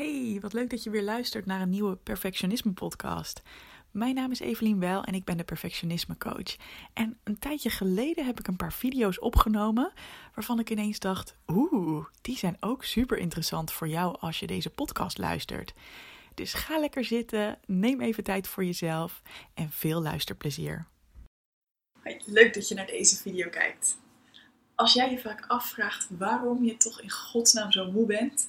Hey, wat leuk dat je weer luistert naar een nieuwe Perfectionisme podcast. Mijn naam is Evelien Wel en ik ben de Perfectionisme Coach. En een tijdje geleden heb ik een paar video's opgenomen waarvan ik ineens dacht: oeh, die zijn ook super interessant voor jou als je deze podcast luistert. Dus ga lekker zitten, neem even tijd voor jezelf en veel luisterplezier. Leuk dat je naar deze video kijkt. Als jij je vaak afvraagt waarom je toch in godsnaam zo moe bent,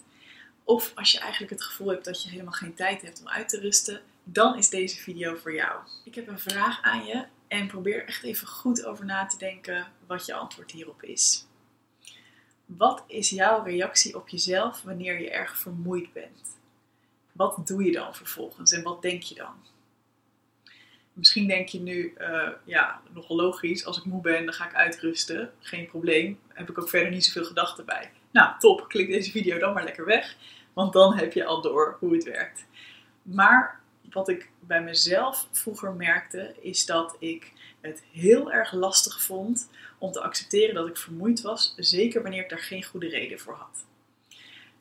of als je eigenlijk het gevoel hebt dat je helemaal geen tijd hebt om uit te rusten, dan is deze video voor jou. Ik heb een vraag aan je en probeer echt even goed over na te denken wat je antwoord hierop is. Wat is jouw reactie op jezelf wanneer je erg vermoeid bent? Wat doe je dan vervolgens en wat denk je dan? Misschien denk je nu, uh, ja, nogal logisch, als ik moe ben, dan ga ik uitrusten. Geen probleem. Heb ik ook verder niet zoveel gedachten bij. Nou, top, klik deze video dan maar lekker weg. Want dan heb je al door hoe het werkt. Maar wat ik bij mezelf vroeger merkte, is dat ik het heel erg lastig vond om te accepteren dat ik vermoeid was, zeker wanneer ik daar geen goede reden voor had.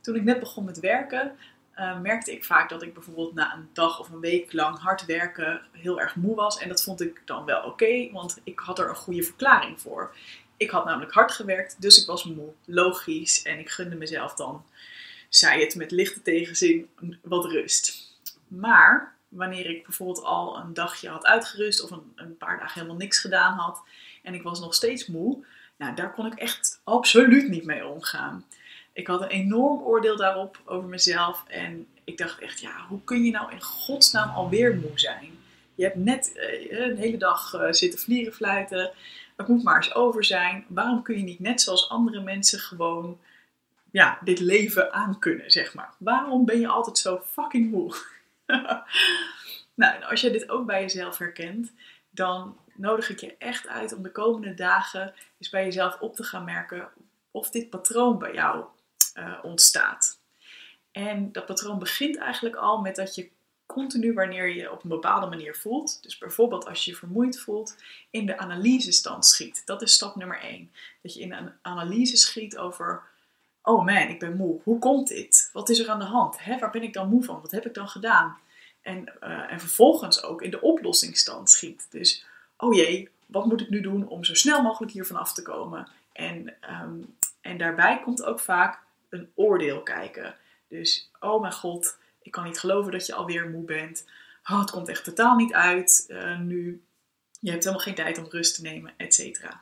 Toen ik net begon met werken, uh, merkte ik vaak dat ik bijvoorbeeld na een dag of een week lang hard werken heel erg moe was. En dat vond ik dan wel oké, want ik had er een goede verklaring voor. Ik had namelijk hard gewerkt, dus ik was moe. Logisch. En ik gunde mezelf dan, zei het met lichte tegenzin, wat rust. Maar wanneer ik bijvoorbeeld al een dagje had uitgerust of een, een paar dagen helemaal niks gedaan had en ik was nog steeds moe, nou, daar kon ik echt absoluut niet mee omgaan. Ik had een enorm oordeel daarop over mezelf en ik dacht echt, ja, hoe kun je nou in godsnaam alweer moe zijn? Je hebt net uh, een hele dag uh, zitten vlieren fluiten. Het moet maar eens over zijn. Waarom kun je niet net zoals andere mensen gewoon ja, dit leven aankunnen, zeg maar? Waarom ben je altijd zo fucking moe? nou, als je dit ook bij jezelf herkent, dan nodig ik je echt uit om de komende dagen eens bij jezelf op te gaan merken of dit patroon bij jou uh, ontstaat. En dat patroon begint eigenlijk al met dat je continu wanneer je op een bepaalde manier voelt, dus bijvoorbeeld als je je vermoeid voelt, in de analysestand schiet. Dat is stap nummer 1. Dat je in een analyse schiet over, oh man, ik ben moe. Hoe komt dit? Wat is er aan de hand? Hè, waar ben ik dan moe van? Wat heb ik dan gedaan? En, uh, en vervolgens ook in de oplossingsstand schiet. Dus, oh jee, wat moet ik nu doen om zo snel mogelijk hiervan af te komen? En, um, en daarbij komt ook vaak een oordeel kijken. Dus, oh mijn god, ik kan niet geloven dat je alweer moe bent. Oh, het komt echt totaal niet uit uh, nu. Je hebt helemaal geen tijd om rust te nemen, et cetera.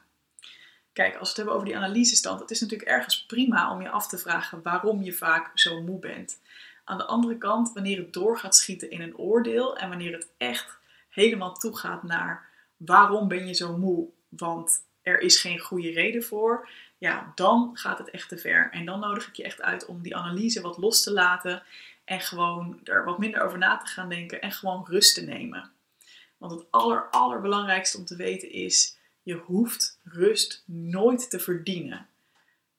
Kijk, als we het hebben over die analysestand, het is natuurlijk ergens prima om je af te vragen waarom je vaak zo moe bent. Aan de andere kant, wanneer het door gaat schieten in een oordeel en wanneer het echt helemaal toegaat naar waarom ben je zo moe, want er is geen goede reden voor, ja, dan gaat het echt te ver. En dan nodig ik je echt uit om die analyse wat los te laten en gewoon er wat minder over na te gaan denken en gewoon rust te nemen. Want het aller, allerbelangrijkste om te weten is, je hoeft rust nooit te verdienen.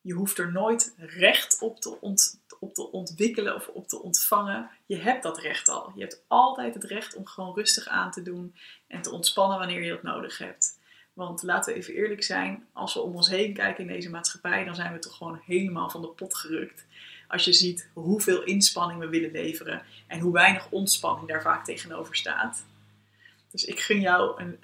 Je hoeft er nooit recht op te, ont, op te ontwikkelen of op te ontvangen. Je hebt dat recht al. Je hebt altijd het recht om gewoon rustig aan te doen en te ontspannen wanneer je dat nodig hebt. Want laten we even eerlijk zijn, als we om ons heen kijken in deze maatschappij, dan zijn we toch gewoon helemaal van de pot gerukt. Als je ziet hoeveel inspanning we willen leveren en hoe weinig ontspanning daar vaak tegenover staat. Dus ik gun jou een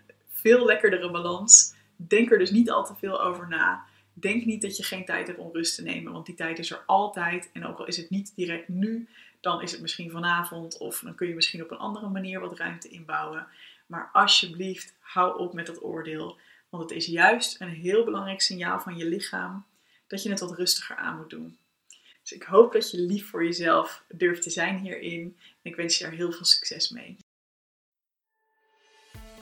veel lekkerdere balans. Denk er dus niet al te veel over na. Denk niet dat je geen tijd hebt om rust te nemen, want die tijd is er altijd. En ook al is het niet direct nu, dan is het misschien vanavond of dan kun je misschien op een andere manier wat ruimte inbouwen. Maar alsjeblieft, hou op met dat oordeel. Want het is juist een heel belangrijk signaal van je lichaam dat je het wat rustiger aan moet doen. Dus ik hoop dat je lief voor jezelf durft te zijn hierin. En ik wens je daar heel veel succes mee.